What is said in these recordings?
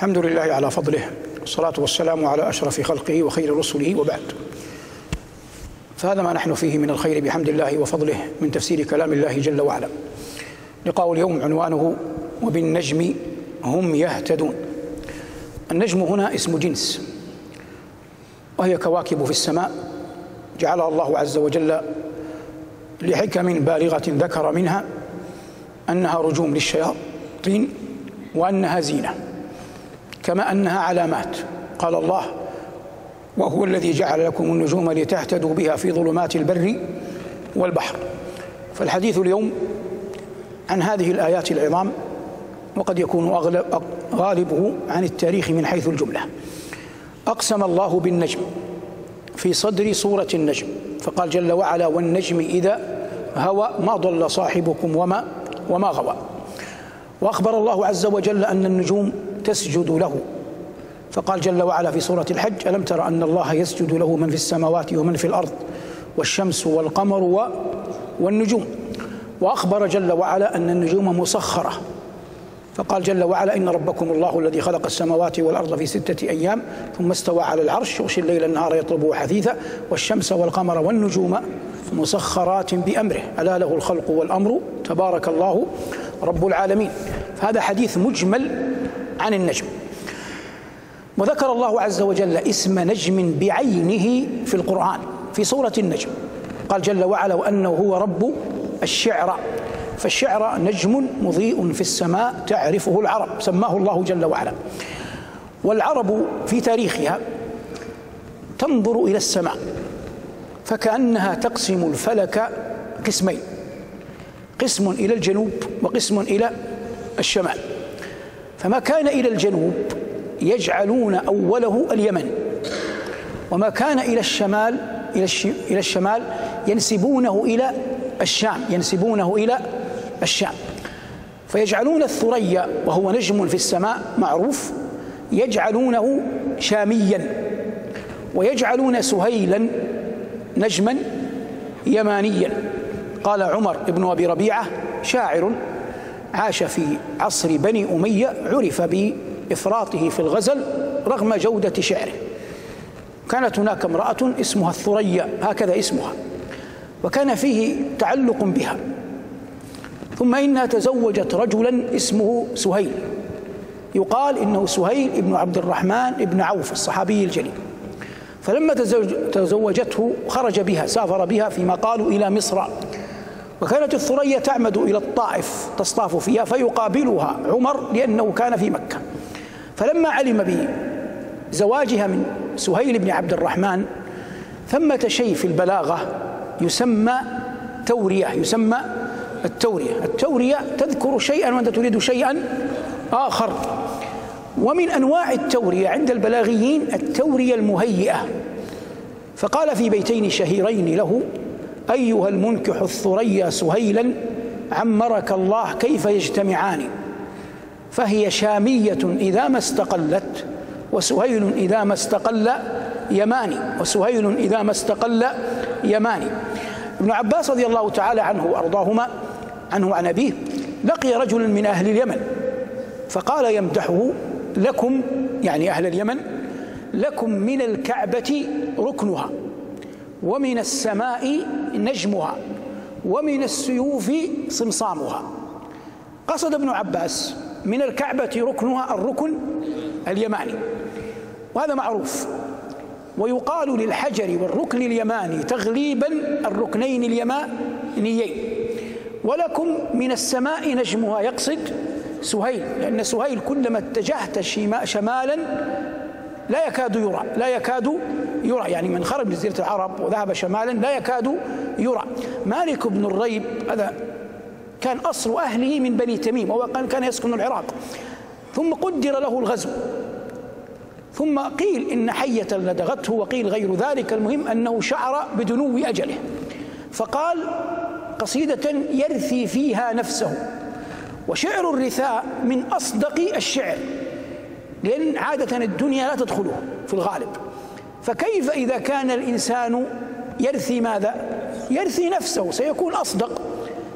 الحمد لله على فضله والصلاة والسلام على أشرف خلقه وخير رسله وبعد. فهذا ما نحن فيه من الخير بحمد الله وفضله من تفسير كلام الله جل وعلا. لقاء اليوم عنوانه وبالنجم هم يهتدون. النجم هنا اسم جنس وهي كواكب في السماء جعلها الله عز وجل لحكم بالغة ذكر منها أنها رجوم للشياطين وأنها زينة. كما أنها علامات. قال الله وهو الذي جعل لكم النجوم لتهتدوا بها في ظلمات البر والبحر. فالحديث اليوم عن هذه الآيات العظام وقد يكون أغلب غالبه عن التاريخ من حيث الجملة. أقسم الله بالنجم في صدر سورة النجم. فقال جل وعلا والنجم إذا هوى ما ضل صاحبكم وما وما غوى. وأخبر الله عز وجل أن النجوم تسجد له. فقال جل وعلا في سورة الحج ألم تر أن الله يسجد له من في السماوات ومن في الأرض والشمس والقمر والنجوم. وأخبر جل وعلا أن النجوم مسخرة. فقال جل وعلا إن ربكم الله الذي خلق السماوات والأرض في ستة أيام ثم استوى على العرش يغشي الليل النهار يطلبه حثيثا والشمس والقمر والنجوم مسخرات بأمره. ألا له الخلق والأمر؟ تبارك الله رب العالمين. فهذا حديث مجمل عن النجم. وذكر الله عز وجل اسم نجم بعينه في القرآن في سورة النجم. قال جل وعلا وأنه هو رب الشعر فالشعر نجم مضيء في السماء تعرفه العرب سماه الله جل وعلا. والعرب في تاريخها تنظر إلى السماء فكأنها تقسم الفلك قسمين قسم إلى الجنوب وقسم إلى الشمال. فما كان إلى الجنوب يجعلون أوله اليمن وما كان إلى الشمال إلى الشمال ينسبونه إلى الشام ينسبونه إلى الشام. فيجعلون الثريا وهو نجم في السماء معروف يجعلونه شاميا ويجعلون سهيلا نجما يمانيا. قال عمر بن أبي ربيعة شاعر عاش في عصر بني أمية عرف بإفراطه في الغزل رغم جودة شعره. كانت هناك امرأة اسمها الثريا هكذا اسمها وكان فيه تعلق بها. ثم إنها تزوجت رجلا اسمه سهيل. يقال إنه سهيل ابن عبد الرحمن ابن عوف الصحابي الجليل. فلما تزوجته خرج بها سافر بها فيما قالوا إلى مصر. وكانت الثريا تعمد إلى الطائف تصطاف فيها فيقابلها عمر لأنه كان في مكة. فلما علم بزواجها من سهيل بن عبد الرحمن ثمة شيء في البلاغة يسمى تورية يسمى التورية. التورية تذكر شيئا وأنت تريد شيئا آخر. ومن أنواع التورية عند البلاغيين التورية المهيئة. فقال في بيتين شهيرين له أيها المنكح الثريا سهيلا عمرك الله كيف يجتمعان؟ فهي شامية إذا ما استقلت وسهيل إذا ما استقل يماني وسهيل إذا ما استقل يماني. ابن عباس رضي الله تعالى عنه وأرضاهما عنه عن أبيه لقي رجل من أهل اليمن فقال يمدحه لكم يعني أهل اليمن لكم من الكعبة ركنها ومن السماء نجمها ومن السيوف صمصامها. قصد ابن عباس من الكعبة ركنها الركن اليماني. وهذا معروف. ويقال للحجر والركن اليماني تغليبا الركنين اليمانيين. ولكم من السماء نجمها يقصد سهيل لأن سهيل كلما اتجهت شمالا لا يكاد يرى لا يكاد يرى يعني من خرج من جزيرة العرب وذهب شمالا لا يكاد يرى. مالك بن الريب هذا كان أصل أهله من بني تميم وهو كان يسكن العراق. ثم قدر له الغزو. ثم قيل إن حية لدغته وقيل غير ذلك. المهم أنه شعر بدنو أجله. فقال قصيدة يرثي فيها نفسه. وشعر الرثاء من أصدق الشعر لأن عادة الدنيا لا تدخله في الغالب. فكيف إذا كان الإنسان يرثي ماذا؟ يرثي نفسه سيكون أصدق.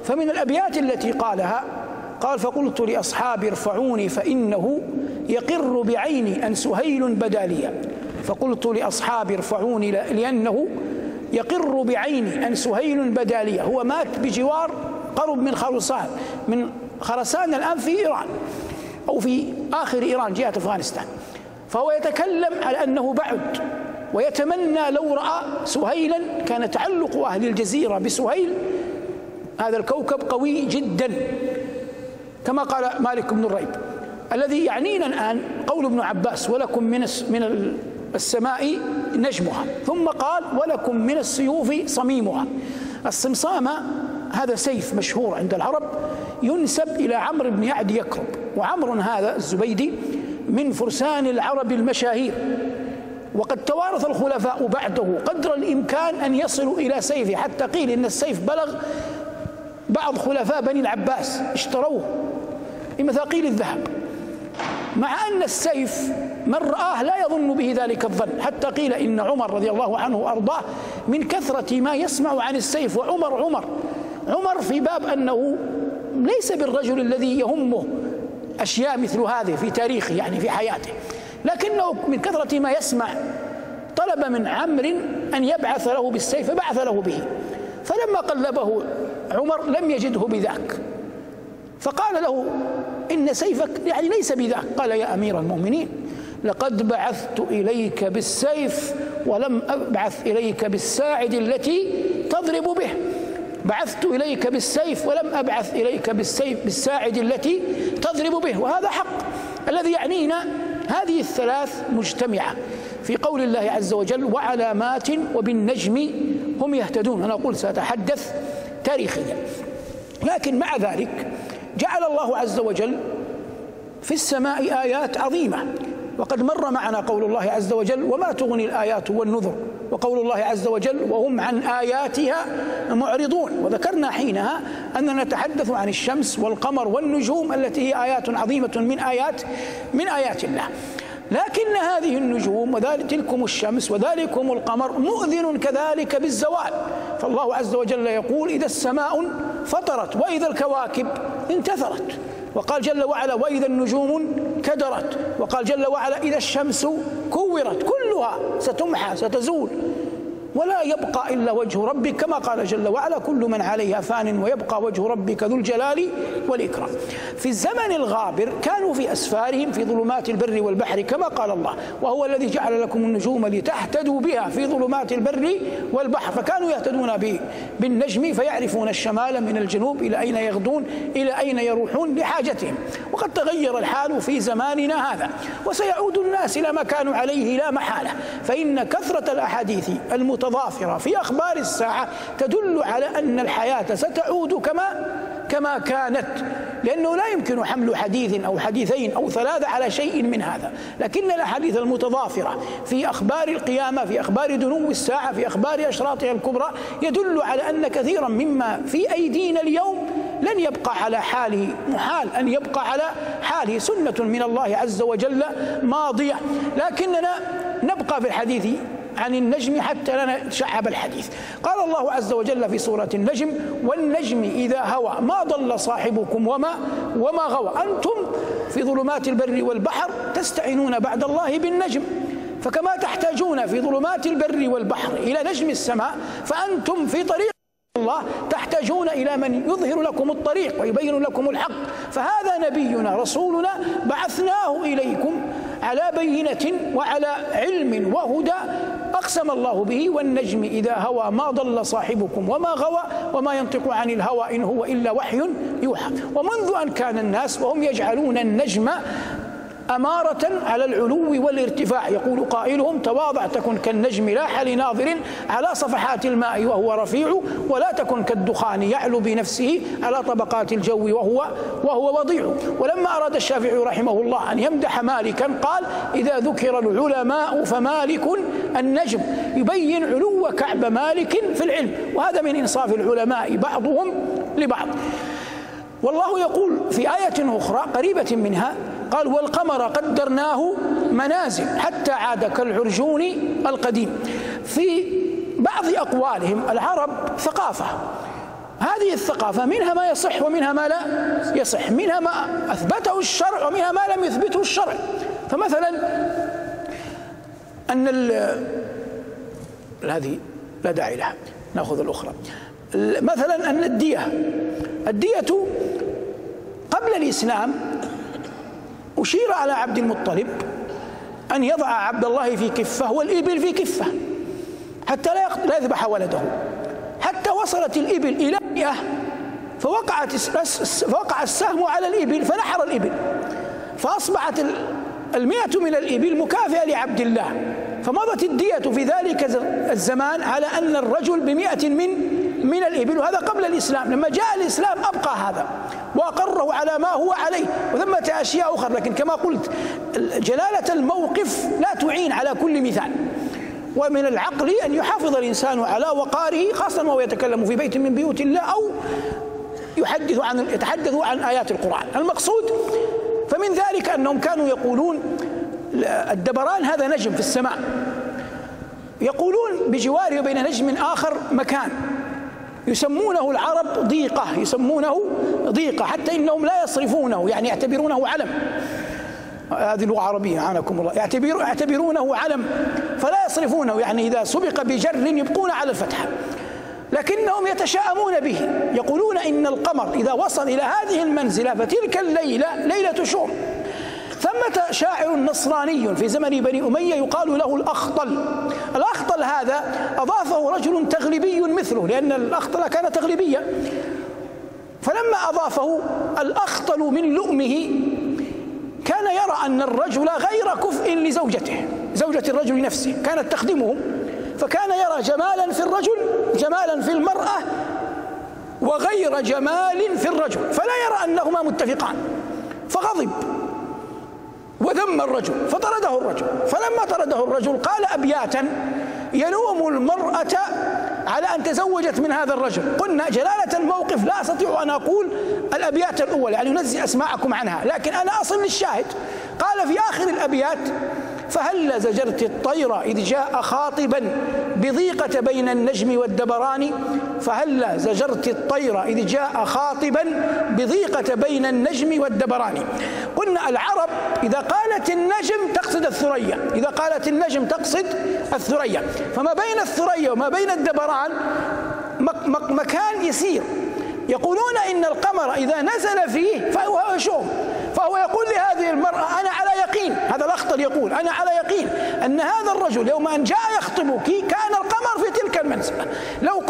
فمن الأبيات التي قالها قال فقلت لأصحابي ارفعوني فإنه يقر بعيني أن سهيل بداليا فقلت لأصحابي ارفعوني لأنه يقر بعيني أن سهيل بداليا هو مات بجوار قرب من خرسان من خرسان الآن في إيران أو في آخر إيران جهة أفغانستان. فهو يتكلم على أنه بعد. ويتمنى لو رأى سهيلا كان تعلق أهل الجزيرة بسهيل. هذا الكوكب قوي جدا. كما قال مالك بن الريب الذي يعنينا الآن قول ابن عباس ولكم من من السماء نجمها. ثم قال ولكم من السيوف صميمها. الصمصامة هذا سيف مشهور عند العرب ينسب إلى عمرو بن يعد يكرب. وعمر هذا الزبيدي من فرسان العرب المشاهير. وقد توارث الخلفاء بعده قدر الإمكان أن يصلوا إلى سيفه. حتى قيل إن السيف بلغ بعض خلفاء بني العباس اشتروه. بمثاقيل الذهب. مع أن السيف من رآه لا يظن به ذلك الظن. حتى قيل إن عمر رضي الله عنه وأرضاه من كثرة ما يسمع عن السيف. وعمر عمر. عمر في باب أنه ليس بالرجل الذي يهمه أشياء مثل هذه في تاريخه يعني في حياته. لكنه من كثرة ما يسمع طلب من عمرو أن يبعث له بالسيف فبعث له به. فلما قلبه عمر لم يجده بذاك. فقال له إن سيفك يعني ليس بذاك. قال يا أمير المؤمنين لقد بعثت إليك بالسيف ولم أبعث إليك بالساعد التي تضرب به. بعثت إليك بالسيف ولم أبعث إليك بالسيف بالساعد التي تضرب به. وهذا حق. الذي يعنينا هذه الثلاث مجتمعة. في قول الله عز وجل وعلامات وبالنجم هم يهتدون. أنا أقول سأتحدث تاريخيا. لكن مع ذلك جعل الله عز وجل في السماء آيات عظيمة. وقد مر معنا قول الله عز وجل وما تغني الآيات والنذر. وقول الله عز وجل وهم عن آياتها معرضون. وذكرنا حينها أننا نتحدث عن الشمس والقمر والنجوم التي هي آيات عظيمة من آيات من آيات الله. لكن هذه النجوم وذلك تلكم الشمس وذلكم القمر مؤذن كذلك بالزوال. فالله عز وجل يقول إذا السماء فطرت وإذا الكواكب انتثرت. وقال جل وعلا وإذا النجوم كدرت وقال جل وعلا إذا الشمس كورت كلها ستمحى ستزول. ولا يبقى إلا وجه ربك كما قال جل وعلا كل من عليها فان ويبقى وجه ربك ذو الجلال والإكرام. في الزمن الغابر كانوا في أسفارهم في ظلمات البر والبحر كما قال الله وهو الذي جعل لكم النجوم لتهتدوا بها في ظلمات البر والبحر فكانوا يهتدون بالنجم فيعرفون الشمال من الجنوب إلى أين يغدون إلى أين يروحون لحاجتهم. وقد تغير الحال في زماننا هذا وسيعود الناس إلى ما كانوا عليه لا محالة. فإن كثرة الأحاديث المت متضافرة في أخبار الساعة تدل على أن الحياة ستعود كما كما كانت لأنه لا يمكن حمل حديث أو حديثين أو ثلاثة على شيء من هذا. لكن الأحاديث المتضافرة في أخبار القيامة في أخبار دنو الساعة في أخبار أشراطها الكبرى يدل على أن كثيرا مما في أيدينا اليوم لن يبقى على حاله محال أن يبقى على حاله سنة من الله عز وجل ماضية. لكننا نبقى في الحديث عن النجم حتى لا نتشعب الحديث. قال الله عز وجل في سورة النجم والنجم إذا هوى ما ضل صاحبكم وما وما غوى. أنتم في ظلمات البر والبحر تستعينون بعد الله بالنجم. فكما تحتاجون في ظلمات البر والبحر إلى نجم السماء فأنتم في طريق الله تحتاجون إلى من يظهر لكم الطريق ويبين لكم الحق. فهذا نبينا رسولنا بعثناه إليكم على بينة وعلى علم وهدى أقسم الله به والنجم إذا هوى ما ضل صاحبكم وما غوى وما ينطق عن الهوى إن هو إلا وحي يوحى. ومنذ أن كان الناس وهم يجعلون النجم أمارة على العلو والارتفاع. يقول قائلهم تواضع تكن كالنجم لاح لناظر على صفحات الماء وهو رفيع ولا تكن كالدخان يعلو بنفسه على طبقات الجو وهو وهو وضيع. ولما أراد الشافعي رحمه الله أن يمدح مالكا قال إذا ذكر العلماء فمالك النجم. يبين علو كعب مالك في العلم وهذا من إنصاف العلماء بعضهم لبعض. والله يقول في آية أخرى قريبة منها قال والقمر قدرناه منازل حتى عاد كالعرجون القديم. في بعض أقوالهم العرب ثقافة. هذه الثقافة منها ما يصح ومنها ما لا يصح. منها ما أثبته الشرع ومنها ما لم يثبته الشرع. فمثلا أن هذه لا داعي لها. نأخذ الأخرى. مثلا أن الدية. الدية قبل الإسلام أشير على عبد المطلب أن يضع عبد الله في كفة والإبل في كفة حتى لا يذبح ولده. حتى وصلت الإبل إلى مئة فوقعت فوقع السهم على الإبل فنحر الإبل. فأصبحت المئة من الإبل مكافئة لعبد الله. فمضت الدية في ذلك الزمان على أن الرجل بمئة من من الإبل وهذا قبل الإسلام. لما جاء الإسلام أبقى هذا. وأقره على ما هو عليه. وثمة أشياء أخرى لكن كما قلت جلالة الموقف لا تعين على كل مثال. ومن العقل أن يحافظ الإنسان على وقاره خاصة وهو يتكلم في بيت من بيوت الله أو يحدث عن يتحدث عن آيات القرآن. المقصود فمن ذلك أنهم كانوا يقولون الدبران هذا نجم في السماء. يقولون بجواره وبين نجم آخر مكان. يسمونه العرب ضيقة يسمونه ضيقة حتى إنهم لا يصرفونه يعني يعتبرونه علم. هذه لغة عربية عانكم الله. يعتبر يعتبرونه علم فلا يصرفونه. يعني إذا سبق بجر يبقون على الفتحة. لكنهم يتشاءمون به. يقولون إن القمر إذا وصل إلى هذه المنزلة فتلك الليلة ليلة شوم. ثمة شاعر نصراني في زمن بني أمية يقال له الأخطل. الأخطل هذا أضافه رجل تغلبي مثله لأن الأخطل كان تغلبيا فلما أضافه الأخطل من لؤمه كان يرى أن الرجل غير كفء لزوجته زوجة الرجل نفسه كانت تخدمه فكان يرى جمالا في الرجل جمالا في المرأة وغير جمال في الرجل فلا يرى أنهما متفقان فغضب وذم الرجل فطرده الرجل فلما طرده الرجل قال أبياتا يلوم المرأة على أن تزوجت من هذا الرجل. قلنا جلالة الموقف لا أستطيع أن أقول الأبيات الأولى يعني ننزي أسماءكم عنها لكن أنا أصل للشاهد. قال في آخر الأبيات فهل زجرت الطير إذ جاء خاطبا بضيقة بين النجم والدبران؟ فهل زجرت الطير إذ جاء خاطبا بضيقة بين النجم والدبران؟ قلنا العرب إذا قالت النجم تقصد الثريا إذا قالت النجم تقصد الثريا. فما بين الثريا وما بين الدبران مكان يسير. يقولون إن القمر إذا نزل فيه فهو شوم. فهو يقول لهذه المرأة أنا على يقين. هذا الأخطل يقول أنا على يقين أن هذا الرجل يوم أن جاء يخطبك كان القمر في تلك المنزلة. لو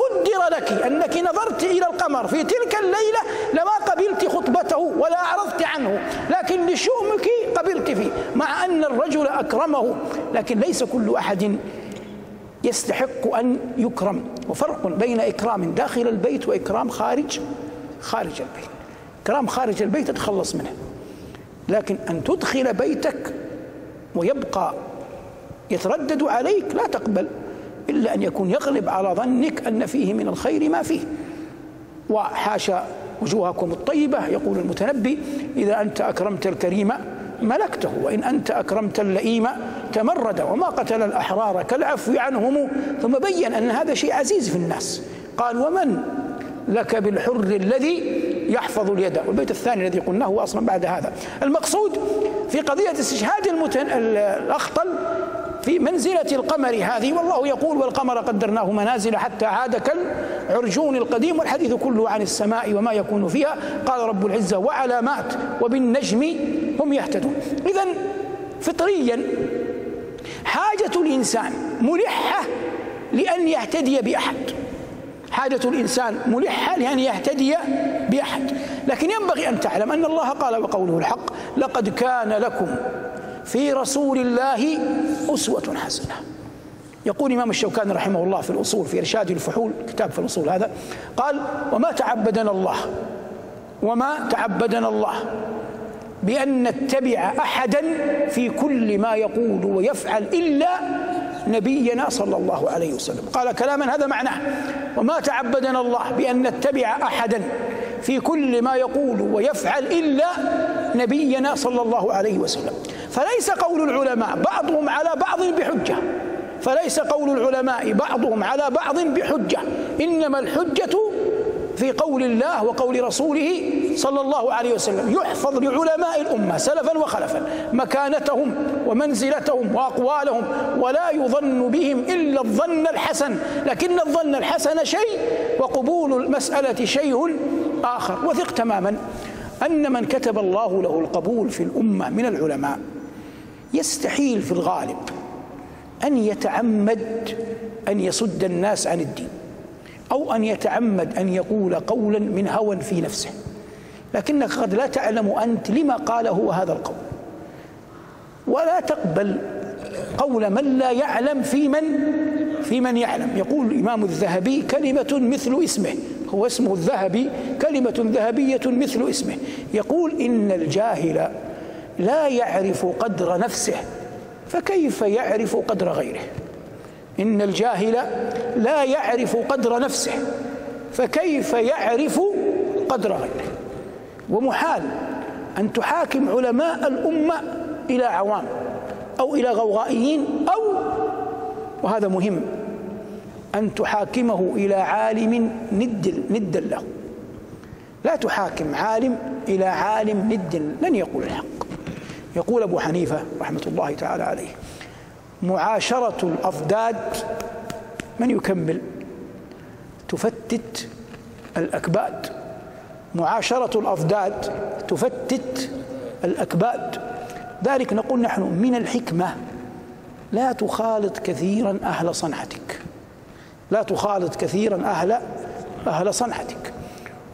أنك نظرت إلى القمر. في تلك الليلة لما قبلت خطبته ولا أعرضت عنه لكن لشؤمك قبلت فيه مع أن الرجل أكرمه لكن ليس كل أحد يستحق أن يكرم. وفرق بين إكرام داخل البيت وإكرام خارج خارج البيت. إكرام خارج البيت تتخلص منه. لكن أن تدخل بيتك ويبقى يتردد عليك لا تقبل. إلا أن يكون يغلب على ظنك أن فيه من الخير ما فيه. وحاشا وجوهكم الطيبة يقول المتنبي إذا أنت أكرمت الكريم ملكته وإن أنت أكرمت اللئيم تمرد وما قتل الأحرار كالعفو عنهم. ثم بين أن هذا شيء عزيز في الناس. قال ومن لك بالحر الذي يحفظ اليد؟ والبيت الثاني الذي قلناه هو أصلا بعد هذا. المقصود في قضية استشهاد المتن... الأخطل في منزلة القمر هذه والله يقول والقمر قدرناه منازل حتى عاد كالعرجون القديم والحديث كله عن السماء وما يكون فيها. قال رب العزة وعلامات وبالنجم هم يهتدون. إذا فطريا حاجة الإنسان ملحة لأن يهتدي بأحد. حاجة الإنسان ملحة لأن يهتدي بأحد. لكن ينبغي أن تعلم أن الله قال وقوله الحق لقد كان لكم في رسول الله أسوة حسنة. يقول الإمام الشوكاني رحمه الله في الأصول في إرشاد الفحول كتاب في الأصول هذا قال وما تعبدنا الله وما تعبدنا الله بأن نتبع أحدا في كل ما يقول ويفعل إلا نبينا صلى الله عليه وسلم. قال كلاما هذا معناه وما تعبدنا الله بأن نتبع أحدا في كل ما يقول ويفعل إلا نبينا صلى الله عليه وسلم. فليس قول العلماء بعضهم على بعض بحجة. فليس قول العلماء بعضهم على بعض بحجة. إنما الحجة في قول الله وقول رسوله صلى الله عليه وسلم. يحفظ لعلماء الأمة سلفا وخلفا مكانتهم ومنزلتهم وأقوالهم ولا يظن بهم إلا الظن الحسن. لكن الظن الحسن شيء وقبول المسألة شيء آخر. وثق تماما أن من كتب الله له القبول في الأمة من العلماء يستحيل في الغالب أن يتعمد أن يصد الناس عن الدين أو أن يتعمد أن يقول قولا من هوى في نفسه. لكنك قد لا تعلم أنت لما قال هو هذا القول. ولا تقبل قول من لا يعلم في من في من يعلم. يقول الإمام الذهبي كلمة مثل اسمه. هو اسمه الذهبي كلمة ذهبية مثل اسمه. يقول إن الجاهل لا يعرف قدر نفسه فكيف يعرف قدر غيره؟ إن الجاهل لا يعرف قدر نفسه فكيف يعرف قدر غيره؟ ومحال أن تحاكم علماء الأمة إلى عوام أو إلى غوغائيين أو وهذا مهم أن تحاكمه إلى عالم ند ندا له. لا تحاكم عالم إلى عالم ند لن يقول الحق. يقول أبو حنيفة رحمة الله تعالى عليه معاشرة الأضداد من يكمل؟ تفتت الأكباد. معاشرة الأضداد تفتت الأكباد. ذلك نقول نحن من الحكمة لا تخالط كثيرا أهل صنعتك. لا تخالط كثيرا أهل أهل صنعتك.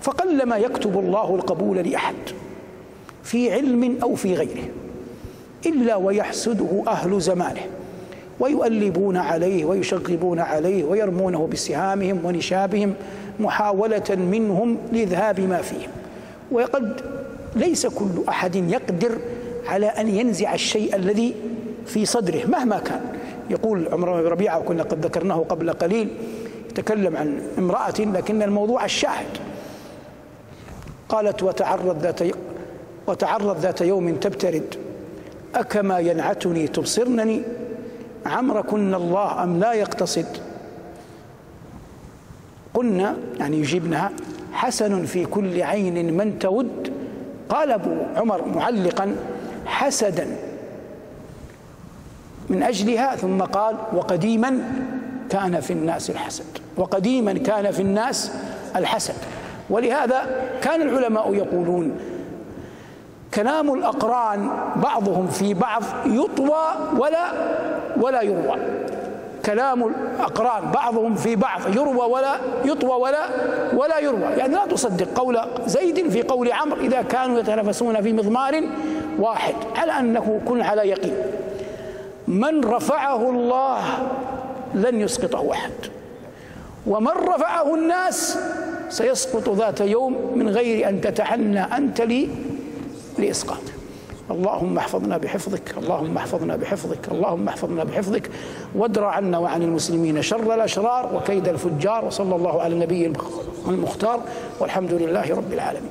فقلما يكتب الله القبول لأحد في علم أو في غيره. إلا ويحسده أهل زمانه ويؤلبون عليه ويشغبون عليه ويرمونه بسهامهم ونشابهم محاولة منهم لإذهاب ما فيهم. وقد ليس كل أحد يقدر على أن ينزع الشيء الذي في صدره مهما كان. يقول عمر بن ربيعة وكنا قد ذكرناه قبل قليل يتكلم عن امرأة لكن الموضوع الشاهد. قالت وتعرض ذات وتعرض ذات يوم تبترد. أكما ينعتني تبصرنني؟ عمركن الله أم لا يقتصد؟ قلنا يعني يجيبنها حسن في كل عين من تود. قال أبو عمر معلقا حسدا. من أجلها ثم قال وقديما كان في الناس الحسد. وقديما كان في الناس الحسد. ولهذا كان العلماء يقولون كلام الأقران بعضهم في بعض يطوى ولا ولا يروى. كلام الأقران بعضهم في بعض يروى ولا يطوى ولا ولا يروى. يعني لا تصدق قول زيد في قول عمرو إذا كانوا يتنافسون في مضمار واحد على أنه كن على يقين. من رفعه الله لن يسقطه أحد. ومن رفعه الناس سيسقط ذات يوم من غير أن تتحنى أنت لي لإسقاطه اللهم احفظنا بحفظك اللهم احفظنا بحفظك اللهم احفظنا بحفظك. وادرع عنا وعن المسلمين شر الأشرار وكيد الفجار وصلى الله على النبي المختار. والحمد لله رب العالمين.